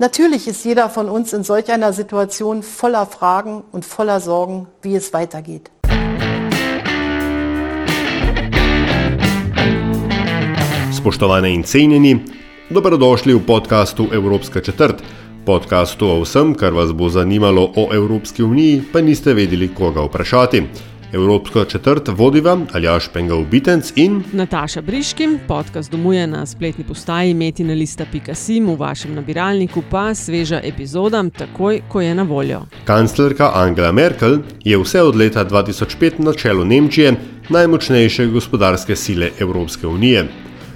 Natürlich ist jeder von uns in solch einer Situation voller Fragen und voller Sorgen, wie es weitergeht. Spoštovane in cenjeni, dobrodošli v podkastu Evropska četrt, podkastu o vsem, kar vas bo zanimalo o Evropski uniji, pa niste vedeli, koga vprašati. Evropsko četrt vodiva Aljaš Pengal Bitenc in Nataša Briškim, podcast domuje na spletni postaji metinalista.sim, v vašem nabiralniku pa sveža epizoda, takoj, ko je na voljo. kanclerka Angela Merkel je vse od leta 2005 na čelu Nemčije, najmočnejše gospodarske sile Evropske unije.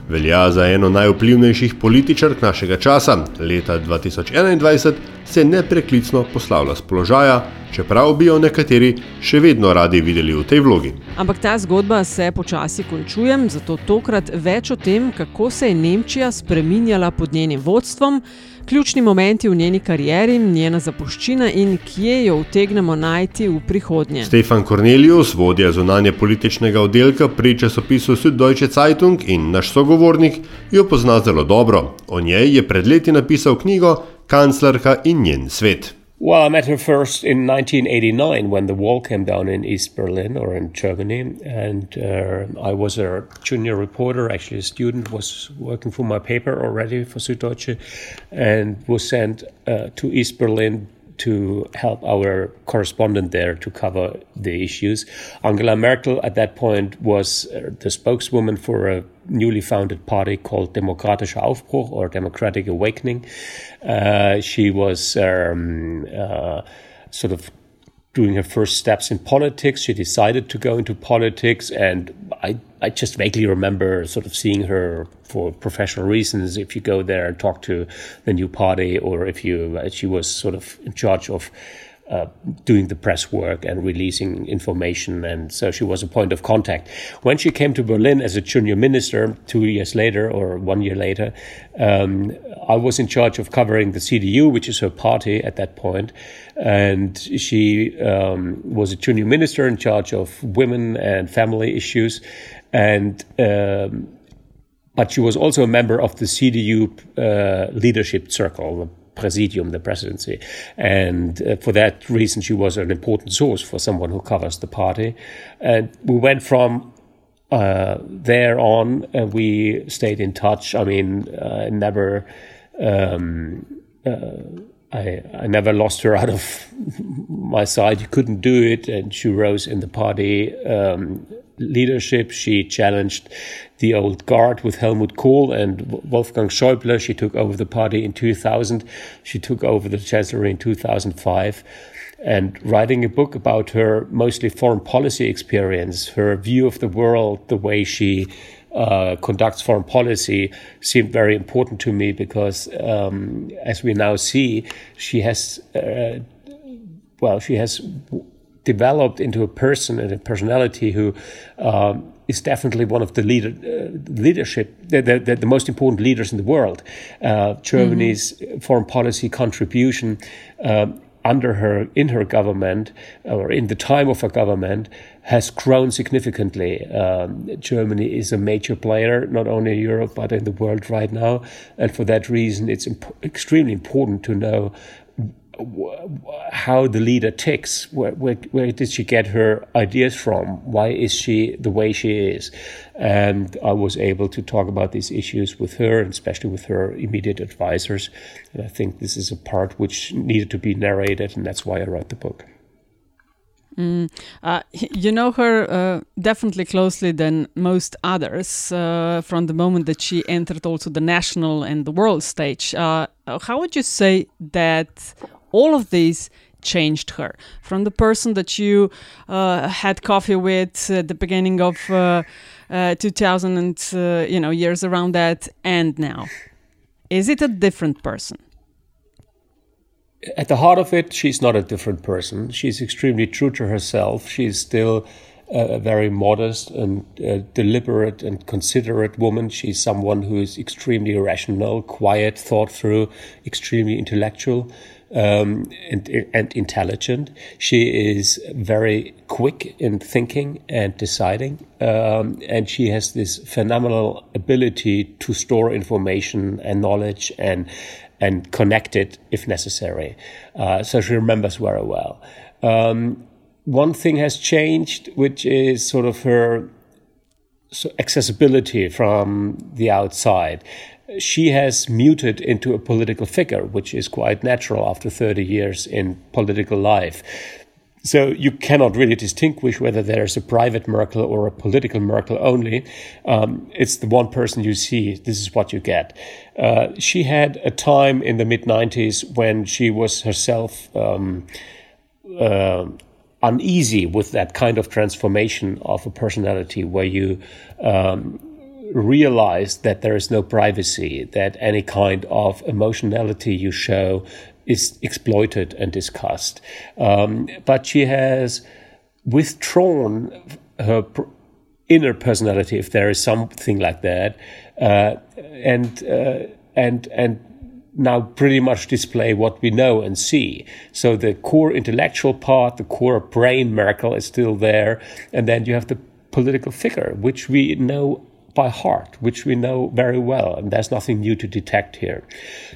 Velja za eno najvplivnejših političark našega časa, leta 2021 se nepreklicno poslavlja z položaja, čeprav bi jo nekateri še vedno radi videli v tej vlogi. Ampak ta zgodba se počasi končuje, zato tokrat več o tem, kako se je Nemčija spreminjala pod njenim vodstvom, ključni momenti v njeni karieri, njena zapuščina in kje jo utegnemo najti v prihodnje. Stefan Cornelius, vodja zunanje političnega oddelka pri časopisu Süddeutsche Zeitung in naš sogovornik, jo pozna zelo dobro. O njej je pred leti napisal knjigo Kanclerka in njen svet. Well, I met her first in 1989 when the wall came down in East Berlin or in Germany, and uh, I was a junior reporter, actually a student, was working for my paper already for Süddeutsche, and was sent uh, to East Berlin to help our correspondent there to cover the issues. Angela Merkel at that point was uh, the spokeswoman for a newly founded party called Demokratischer Aufbruch or Democratic Awakening. Uh, she was um, uh, sort of doing her first steps in politics. She decided to go into politics, and I, I just vaguely remember sort of seeing her for professional reasons. If you go there and talk to the new party, or if you, she was sort of in charge of. Uh, doing the press work and releasing information, and so she was a point of contact. When she came to Berlin as a junior minister, two years later or one year later, um, I was in charge of covering the CDU, which is her party at that point, and she um, was a junior minister in charge of women and family issues, and. Um, but she was also a member of the CDU uh, leadership circle, presidium, the presidency. And uh, for that reason, she was an important source for someone who covers the party. And we went from uh, there on, uh, we stayed in touch. I mean, I never. Um, I, I never lost her out of my side. You couldn't do it, and she rose in the party um, leadership. She challenged the old guard with Helmut Kohl and Wolfgang Schäuble. She took over the party in 2000. She took over the chancellery in 2005. And writing a book about her mostly foreign policy experience, her view of the world, the way she uh, conducts foreign policy seemed very important to me because, um, as we now see, she has, uh, well, she has developed into a person and a personality who um, is definitely one of the leader, uh, leadership, the, the, the, most important leaders in the world. Uh, Germany's mm-hmm. foreign policy contribution um, under her, in her government, or in the time of her government, has grown significantly. Um, Germany is a major player, not only in Europe, but in the world right now. And for that reason, it's imp- extremely important to know how the leader ticks. Where, where, where, did she get her ideas from? Why is she the way she is? And I was able to talk about these issues with her, and especially with her immediate advisors. And I think this is a part which needed to be narrated, and that's why I wrote the book. Mm, uh, you know her uh, definitely closely than most others uh, from the moment that she entered also the national and the world stage. Uh, how would you say that all of these changed her from the person that you uh, had coffee with at the beginning of uh, 2000 and you know years around that and now? Is it a different person? at the heart of it, she's not a different person. She's extremely true to herself. She's still a very modest and uh, deliberate and considerate woman. She's someone who is extremely rational, quiet, thought through, extremely intellectual. Um, and, and intelligent. She is very quick in thinking and deciding. Um, and she has this phenomenal ability to store information and knowledge and, and connect it if necessary. Uh, so she remembers very well. Um, one thing has changed, which is sort of her accessibility from the outside. She has muted into a political figure, which is quite natural after 30 years in political life. So you cannot really distinguish whether there's a private Merkel or a political Merkel only. Um, it's the one person you see. This is what you get. Uh, she had a time in the mid 90s when she was herself um, uh, uneasy with that kind of transformation of a personality where you um, realize that there is no privacy, that any kind of emotionality you show is exploited and discussed. Um, but she has withdrawn her inner personality, if there is something like that, uh, and uh, and and now pretty much display what we know and see. So the core intellectual part, the core brain Merkel is still there. And then you have the political figure, which we know by heart, which we know very well. And there's nothing new to detect here.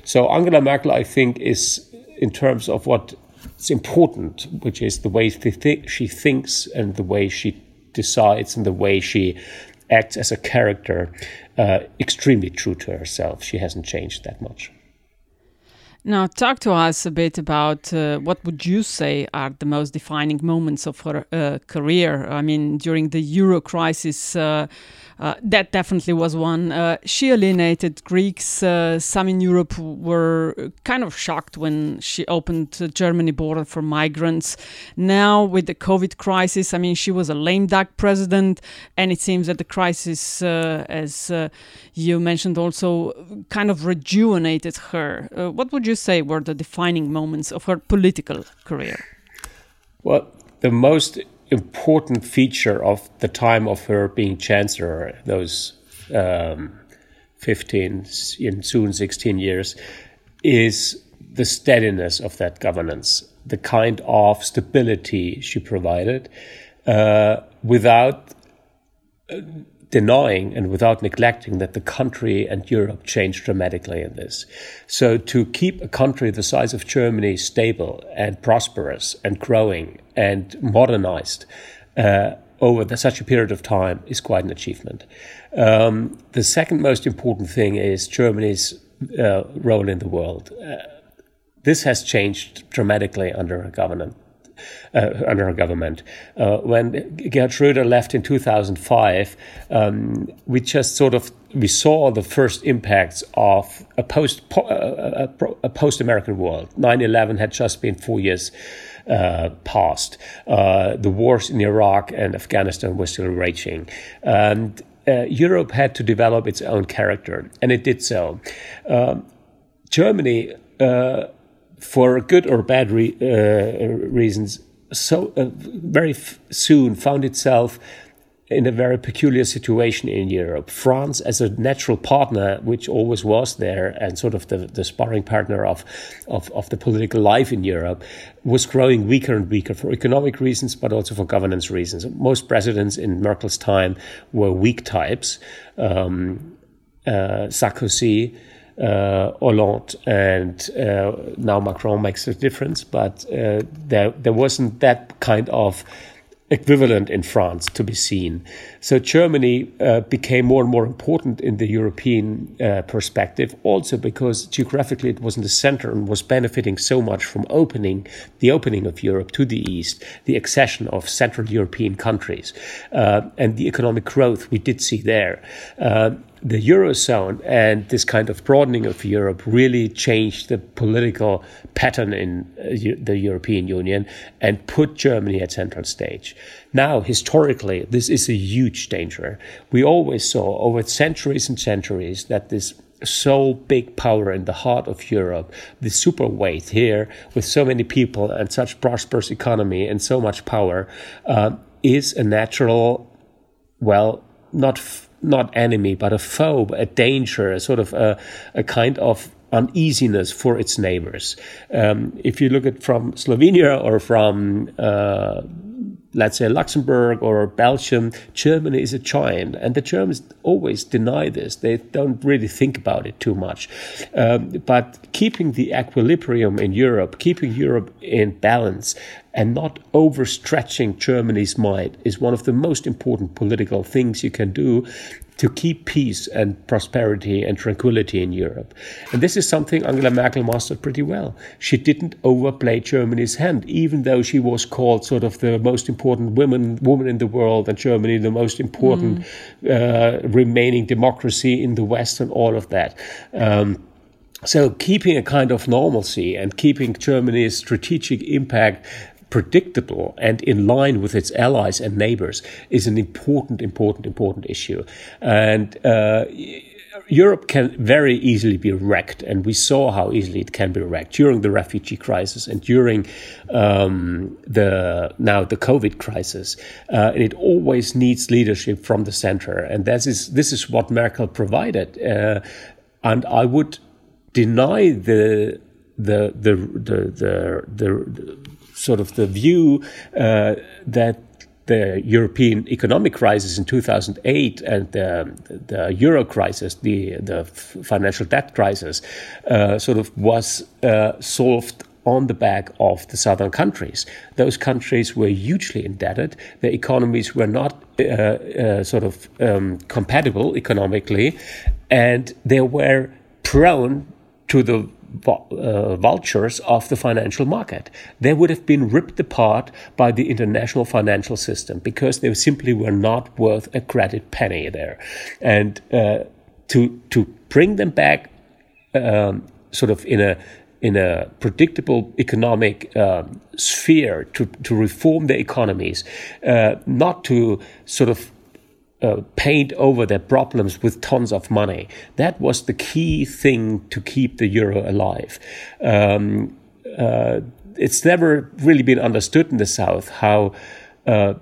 So Angela Merkel, I think, is in terms of what's important, which is the way she thinks and the way she decides and the way she acts as a character, uh, extremely true to herself. She hasn't changed that much. Now, talk to us a bit about uh, what would you say are the most defining moments of her uh, career. I mean, during the Euro crisis, uh, uh, that definitely was one. Uh, she alienated Greeks. Uh, some in Europe were kind of shocked when she opened the Germany border for migrants. Now, with the COVID crisis, I mean, she was a lame duck president, and it seems that the crisis, uh, as uh, you mentioned, also kind of rejuvenated her. Uh, what would you say were the defining moments of her political career? Well, the most important feature of the time of her being chancellor, those um, 15 in soon 16 years, is the steadiness of that governance, the kind of stability she provided uh, without uh, denying and without neglecting that the country and Europe changed dramatically in this. So to keep a country the size of Germany stable and prosperous and growing and modernized uh, over the, such a period of time is quite an achievement. Um, the second most important thing is Germany's uh, role in the world. Uh, this has changed dramatically under her government uh, under her government. Uh, when Gerhard Schröder left in 2005, um, we just sort of we saw the first impacts of a post a, a post American world. 9/11 had just been four years. Uh, past. Uh, the wars in Iraq and Afghanistan were still raging. And uh, Europe had to develop its own character, and it did so. Um, Germany uh, for good or bad re- uh, reasons, so uh, very soon found itself in a very peculiar situation in Europe. France, as a natural partner, which always was there, and sort of the, the sparring partner of, of, of the political life in Europe, was growing weaker and weaker for economic reasons, but also for governance reasons. Most presidents in Merkel's time were weak types. Um, uh, Sarkozy, uh, Hollande and uh, now Macron makes a difference, but uh, there there wasn't that kind of equivalent in France to be seen. So Germany uh, became more and more important in the European uh, perspective, also because geographically it was in the center and was benefiting so much from opening the opening of Europe to the east, the accession of Central European countries, uh, and the economic growth we did see there the Eurozone and this kind of broadening of Europe really changed the political pattern in uh, the European Union and put Germany at central stage. Now, historically, this is a huge danger. We always saw over centuries and centuries that this so big power in the heart of Europe, the superweight here with so many people and such prosperous economy and so much power, uh, is a natural, well, not not enemy, but a foe, a danger, a sort of a, a kind of uneasiness for its neighbors. Um, if you look at from Slovenia or from uh, let's say Luxembourg or Belgium, Germany is a giant, and the Germans always deny this. They don't really think about it too much. Um, but keeping the equilibrium in Europe, keeping Europe in balance, and not overstretching Germany's might is one of the most important political things you can do to keep peace and prosperity and tranquility in Europe. And this is something Angela Merkel mastered pretty well. She didn't overplay Germany's hand, even though she was called sort of the most important woman woman in the world and Germany the most important mm. uh, remaining democracy in the West and all of that. Um, so keeping a kind of normalcy and keeping Germany's strategic impact predictable and in line with its allies and neighbors is an important, important, important issue. And uh, Europe can very easily be wrecked, and we saw how easily it can be wrecked during the refugee crisis and during um, the now the COVID crisis. Uh, and it always needs leadership from the center, and this is this is what Merkel provided. Uh, and I would deny the the the the the, the sort of the view uh, that the European economic crisis in 2008 and the, the euro crisis, the, the financial debt crisis, uh, sort of was uh, solved on the back of the southern countries. Those countries were hugely indebted. Their economies were not uh, uh, sort of um, compatible economically, and they were prone to the uh, vultures of the financial market. They would have been ripped apart by the international financial system because they simply were not worth a credit penny there. And uh, to to bring them back, um, sort of in a in a predictable economic uh, sphere to, to reform the economies, uh, not to sort of uh, paint over their problems with tons of money. That was the key thing to keep the euro alive. Um, uh, it's never really been understood in the South how uh,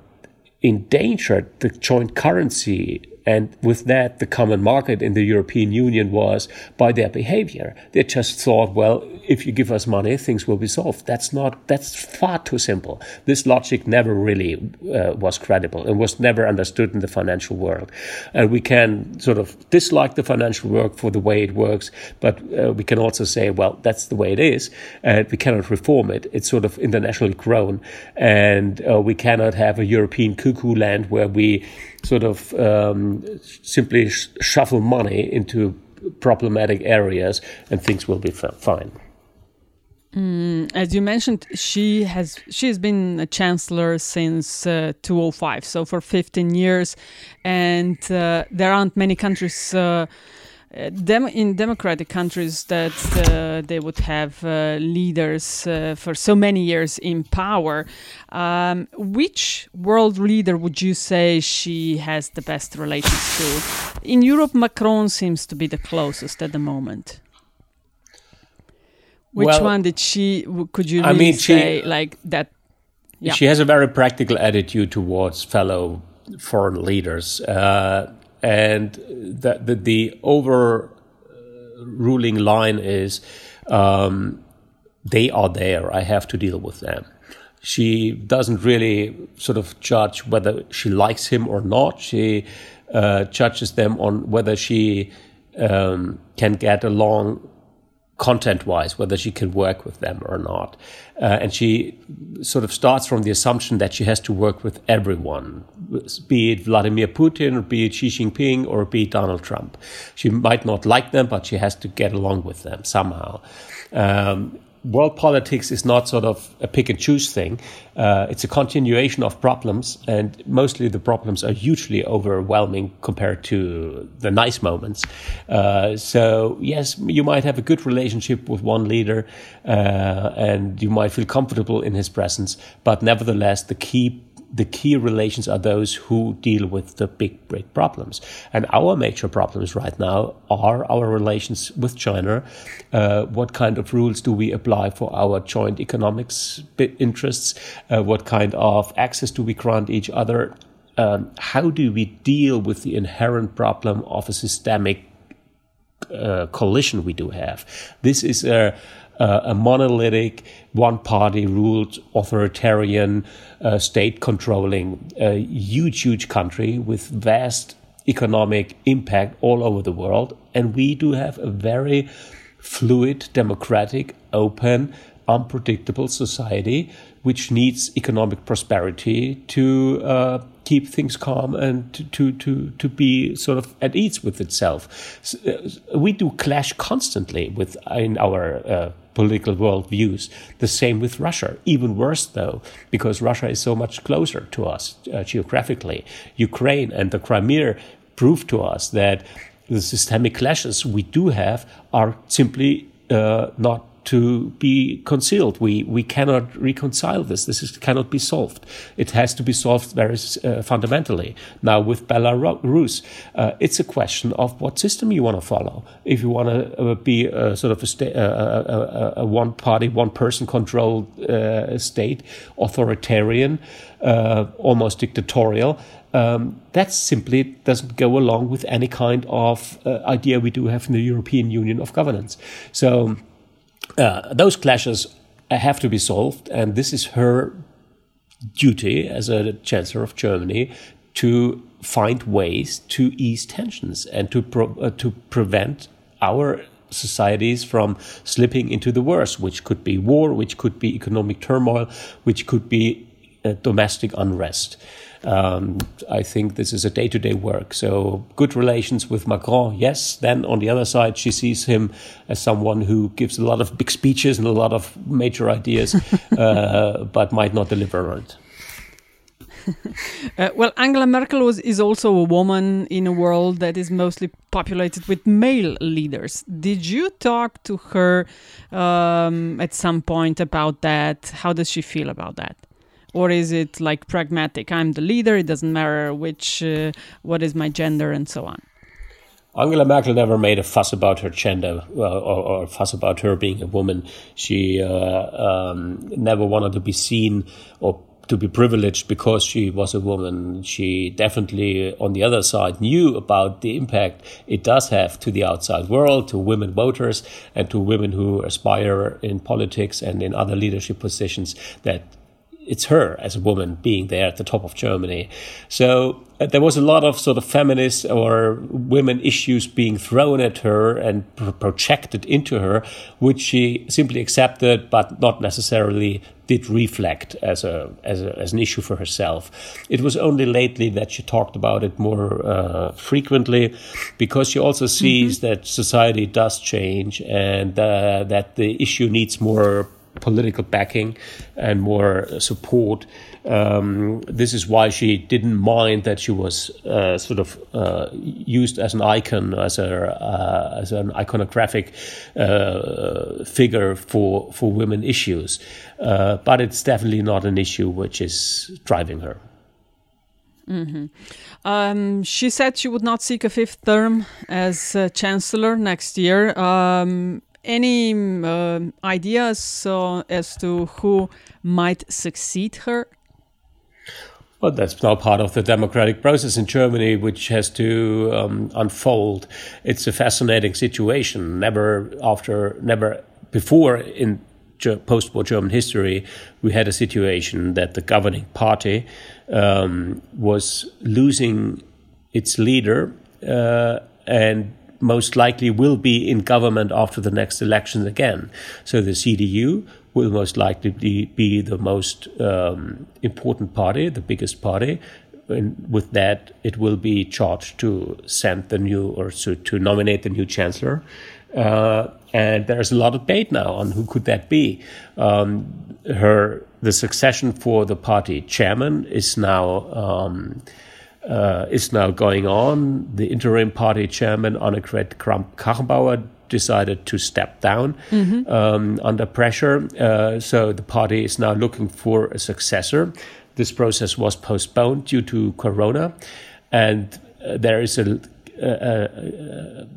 endangered the joint currency and with that, the common market in the European Union was by their behavior. They just thought, well, if you give us money, things will be solved. That's not, that's far too simple. This logic never really uh, was credible and was never understood in the financial world. And we can sort of dislike the financial world for the way it works, but uh, we can also say, well, that's the way it is. And we cannot reform it. It's sort of internationally grown. And uh, we cannot have a European cuckoo land where we sort of um, simply sh- shuffle money into problematic areas and things will be fine. Mm, as you mentioned, she has she has been a chancellor since uh, 2005, so for 15 years, and uh, there aren't many countries uh, dem- in democratic countries that uh, they would have uh, leaders uh, for so many years in power. Um, which world leader would you say she has the best relations to? In Europe, Macron seems to be the closest at the moment. Which well, one did she? Could you really I mean, say she, like that? Yeah. She has a very practical attitude towards fellow foreign leaders. Uh, and the, the, the overruling line is um, they are there. I have to deal with them. She doesn't really sort of judge whether she likes him or not. She uh, judges them on whether she um, can get along content wise, whether she can work with them or not. Uh, and she sort of starts from the assumption that she has to work with everyone, be it Vladimir Putin, or be it Xi Jinping, or be it Donald Trump. She might not like them, but she has to get along with them somehow. Um, world politics is not sort of a pick and choose thing. Uh, it's a continuation of problems, and mostly the problems are hugely overwhelming compared to the nice moments. Uh, so, yes, you might have a good relationship with one leader, uh, and you might feel comfortable in his presence, but nevertheless, the key the key relations are those who deal with the big, big problems. And our major problems right now are our relations with China. Uh, what kind of rules do we apply for our joint economics interests? Uh, what kind of access do we grant each other? Um, how do we deal with the inherent problem of a systemic uh, coalition we do have? This is a uh, a monolithic, one party ruled, authoritarian, uh, state controlling, uh, huge, huge country with vast economic impact all over the world. And we do have a very fluid, democratic, open, unpredictable society which needs economic prosperity to uh, keep things calm and to, to, to, to be sort of at ease with itself. So, uh, we do clash constantly with in our uh, political worldviews. The same with Russia. Even worse, though, because Russia is so much closer to us uh, geographically. Ukraine and the Crimea prove to us that the systemic clashes we do have are simply uh, not to be concealed. We we cannot reconcile this. This is, cannot be solved. It has to be solved very uh, fundamentally. Now with Belarus, uh, it's a question of what system you want to follow. If you want to uh, be a, sort of a, a, a one party, one person controlled uh, state, authoritarian, uh, almost dictatorial. Um, that simply doesn't go along with any kind of uh, idea we do have in the European Union of governance. So uh, those clashes have to be solved, and this is her duty as a chancellor of Germany to find ways to ease tensions and to pro- uh, to prevent our societies from slipping into the worst, which could be war, which could be economic turmoil, which could be uh, domestic unrest. Um, I think this is a day to day work. So, good relations with Macron, yes. Then, on the other side, she sees him as someone who gives a lot of big speeches and a lot of major ideas, uh, but might not deliver on it. uh, well, Angela Merkel was, is also a woman in a world that is mostly populated with male leaders. Did you talk to her um, at some point about that? How does she feel about that? Or is it like pragmatic i'm the leader it doesn't matter which uh, what is my gender and so on Angela Merkel never made a fuss about her gender uh, or, or, fuss about her being a woman. She uh, um, never wanted to be seen or to be privileged because she was a woman. She definitely, on the other side, knew about the impact it does have to the outside world, to women voters, and to women who aspire in politics and in other leadership positions that it's her as a woman being there at the top of Germany. So uh, there was a lot of sort of feminist or women issues being thrown at her and pr- projected into her, which she simply accepted, but not necessarily did reflect as a, as a as an issue for herself. It was only lately that she talked about it more uh, frequently, because she also sees mm-hmm. that society does change and uh, that the issue needs more political backing and more support. Um, this is why she didn't mind that she was uh, sort of uh, used as an icon, as a uh, as an iconographic uh, figure for for women issues. Uh, but it's definitely not an issue which is driving her. Mm-hmm. Um, she said she would not seek a fifth term as uh, chancellor next year. Um, any uh, ideas uh, as to who might succeed her? Well, that's now part of the democratic process in Germany, which has to um, unfold. It's a fascinating situation. Never after, never before in post-war German history, we had a situation that the governing party um, was losing its leader uh, and most likely will be in government after the next elections again. So the CDU will most likely be, be the most um, important party, the biggest party. And with that, it will be charged to send the new or to, to nominate the new chancellor. Uh, and there's a lot of debate now on who could that be. Um, her the succession for the party chairman is now um, uh, is now going on. The interim party chairman, Annegret Kramp-Karrenbauer, decided to step down mm-hmm. um, under pressure. Uh, so the party is now looking for a successor. this process was postponed due to Corona, and uh, there is a,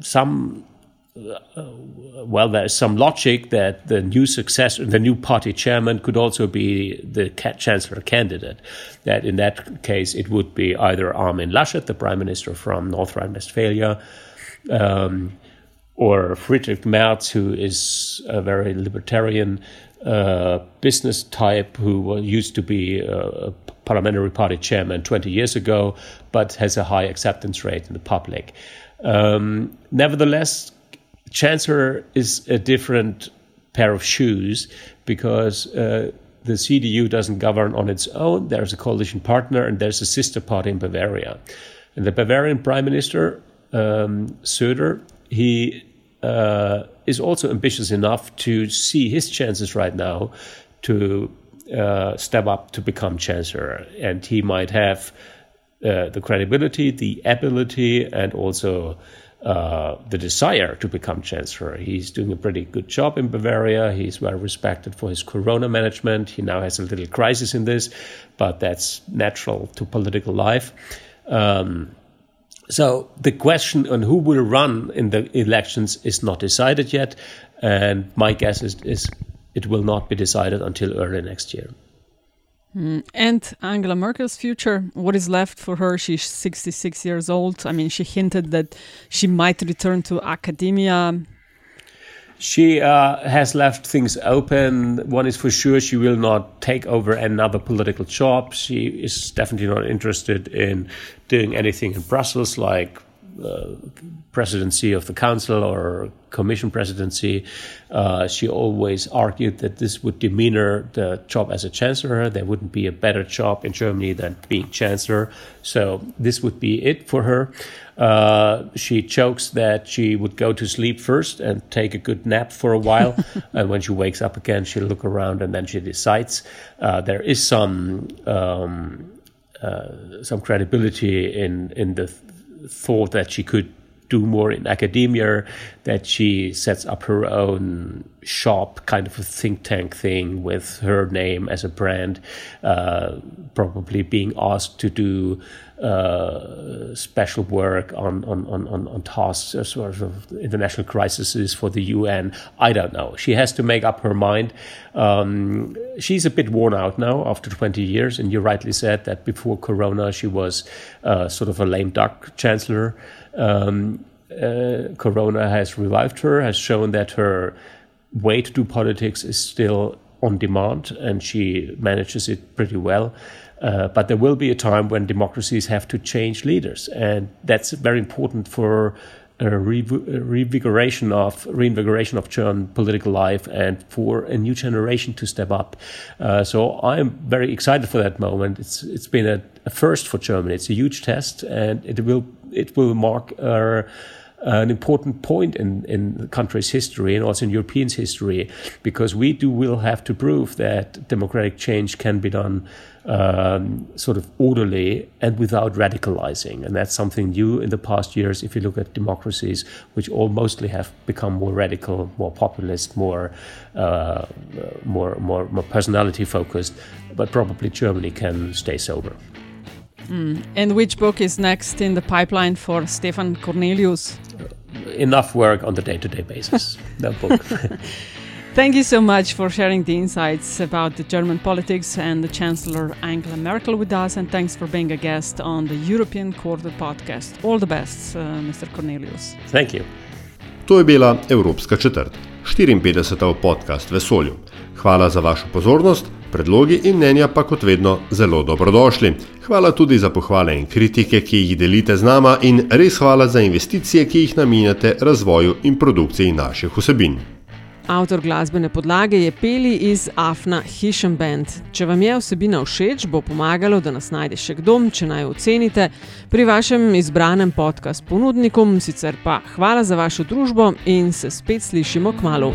some uh, well, there's some logic that the new successor, the new party chairman, could also be the chancellor candidate. That in that case, it would be either Armin Laschet, the prime minister from North Rhine-Westphalia, um, or Friedrich Merz, who is a very libertarian uh, business type, who used to be a parliamentary party chairman 20 years ago, but has a high acceptance rate in the public. Um, nevertheless, Chancellor is a different pair of shoes because uh, the CDU doesn't govern on its own. There's a coalition partner and there's a sister party in Bavaria. And the Bavarian Prime Minister, um, Söder, he uh, is also ambitious enough to see his chances right now to uh, step up to become chancellor. And he might have uh, the credibility, the ability, and also uh, the desire to become chancellor. He's doing a pretty good job in Bavaria. He's well respected for his corona management. He now has a little crisis in this, but that's natural to political life. Um, so the question on who will run in the elections is not decided yet, and my guess is, is it will not be decided until early next year. Mm. And Angela Merkel's future, what is left for her? She's 66 years old. I mean, she hinted that she might return to academia. She uh, has left things open. One is for sure she will not take over another political job. She is definitely not interested in doing anything in Brussels, like uh, presidency of the council or commission presidency, uh, she always argued that this would demeanor the job as a chancellor. There wouldn't be a better job in Germany than being chancellor. So this would be it for her. Uh, she jokes that she would go to sleep first and take a good nap for a while. and when she wakes up again, she'll look around and then she decides. Uh, there is some. Um, uh, some credibility in in the thought that she could do more in academia, that she sets up her own shop, kind of a think tank thing with her name as a brand, uh, probably being asked to do uh, special work on, on, on, on tasks as sort of international crises for the UN. I don't know. She has to make up her mind. Um, she's a bit worn out now after 20 years, and you rightly said that before Corona she was uh, sort of a lame duck chancellor. Um, uh, Corona has revived her, has shown that her way to do politics is still on demand, and she manages it pretty well. Uh, but there will be a time when democracies have to change leaders, and that's very important for a revigoration of reinvigoration of German political life and for a new generation to step up. Uh, so I'm very excited for that moment. It's it's been a, a, first for Germany. It's a huge test, and it will it will mark. Uh, an important point in, in the country's history and also in Europeans' history, because we do will have to prove that democratic change can be done um, sort of orderly and without radicalizing. And that's something new in the past years. If you look at democracies, which all mostly have become more radical, more populist, more uh, more more more personality focused, but probably Germany can stay sober. Mm. And which book is next in the pipeline for Stefan Kornelius? Enough work on the day to day basis. that book. Thank you so much for sharing the insights about the German politics and the Chancellor Angela Merkel with us, and thanks for being a guest on the European Quarter podcast. All the best, uh, Mr. Kornelius. Thank you. To je bila Evropska četrt, 54. podcast Vesolju. Hvala za vašo pozornost, predlogi in mnenja pa kot vedno zelo dobrodošli. Hvala tudi za pohvale in kritike, ki jih delite z nama, in res hvala za investicije, ki jih namenjate razvoju in produkciji naših vsebin. Avtor glasbene podlage je Peli iz Afna Hishem Band. Če vam je vsebina všeč, bo pomagalo, da nas najde še kdo, če naj ocenite pri vašem izbranem podkastu ponudniku. Sicer pa hvala za vašo družbo in se spet slišimo k malu.